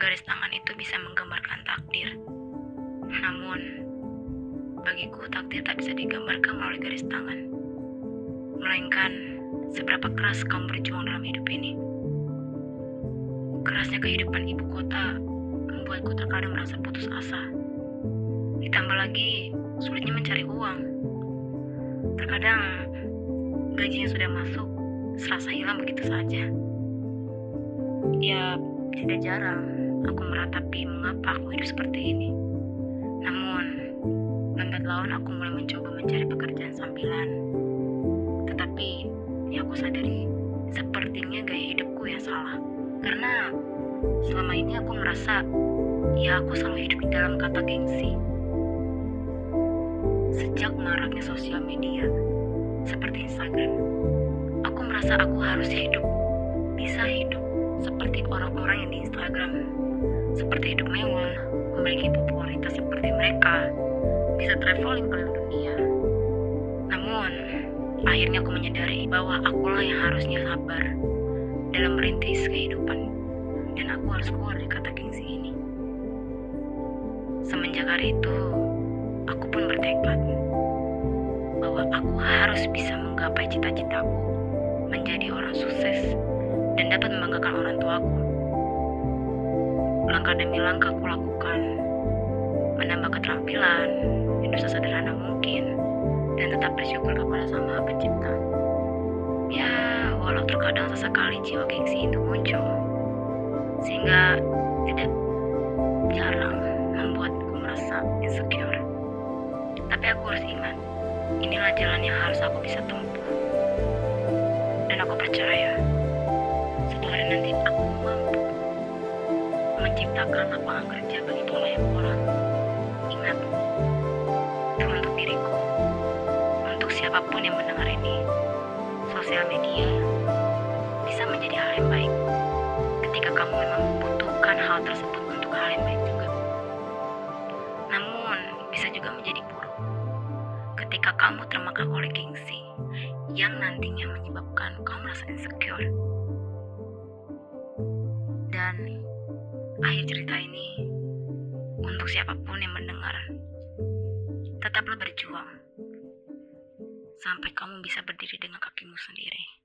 garis tangan itu bisa menggambarkan takdir. Namun, bagiku takdir tak bisa digambarkan melalui garis tangan. Melainkan, seberapa keras kamu berjuang dalam hidup ini. Kerasnya kehidupan ibu kota membuatku terkadang merasa putus asa. Ditambah lagi, sulitnya mencari uang. Terkadang, gajinya sudah masuk, serasa hilang begitu saja. Ya, tidak jarang aku meratapi mengapa aku hidup seperti ini. Namun, lambat laun aku mulai mencoba mencari pekerjaan sambilan. Tetapi, yang aku sadari, sepertinya gaya hidupku yang salah. Karena selama ini aku merasa, ya aku selalu hidup di dalam kata gengsi. Sejak maraknya sosial media, seperti Instagram, aku merasa aku harus hidup, bisa hidup seperti orang-orang yang di Instagram, seperti hidup mewah, memiliki popularitas seperti mereka, bisa traveling keliling dunia. Namun, akhirnya aku menyadari bahwa akulah yang harusnya sabar dalam merintis kehidupan, dan aku harus keluar dari kata gengsi ini. Semenjak hari itu, aku pun bertekad bahwa aku harus bisa menggapai cita-citaku menjadi orang sukses dan dapat membanggakan orang tuaku. Langkah demi langkah aku lakukan, menambah keterampilan, dosa sederhana mungkin, dan tetap bersyukur kepada Sang Maha Pencipta. Ya, walau terkadang sesekali jiwa gengsi itu muncul, sehingga tidak jarang membuatku merasa insecure. Tapi aku harus ingat, inilah jalan yang harus aku bisa tempuh. Dan aku percaya, nanti aku menciptakan lapangan kerja bagi banyak orang. Ingat, untuk diriku, untuk siapa pun yang mendengar ini, sosial media bisa menjadi hal yang baik ketika kamu memang membutuhkan hal tersebut untuk hal yang baik juga. Namun, bisa juga menjadi buruk ketika kamu termakan oleh gengsi yang nantinya menyebabkan kamu merasa insecure akhir cerita ini untuk siapa pun yang mendengar, tetaplah berjuang sampai kamu bisa berdiri dengan kakimu sendiri.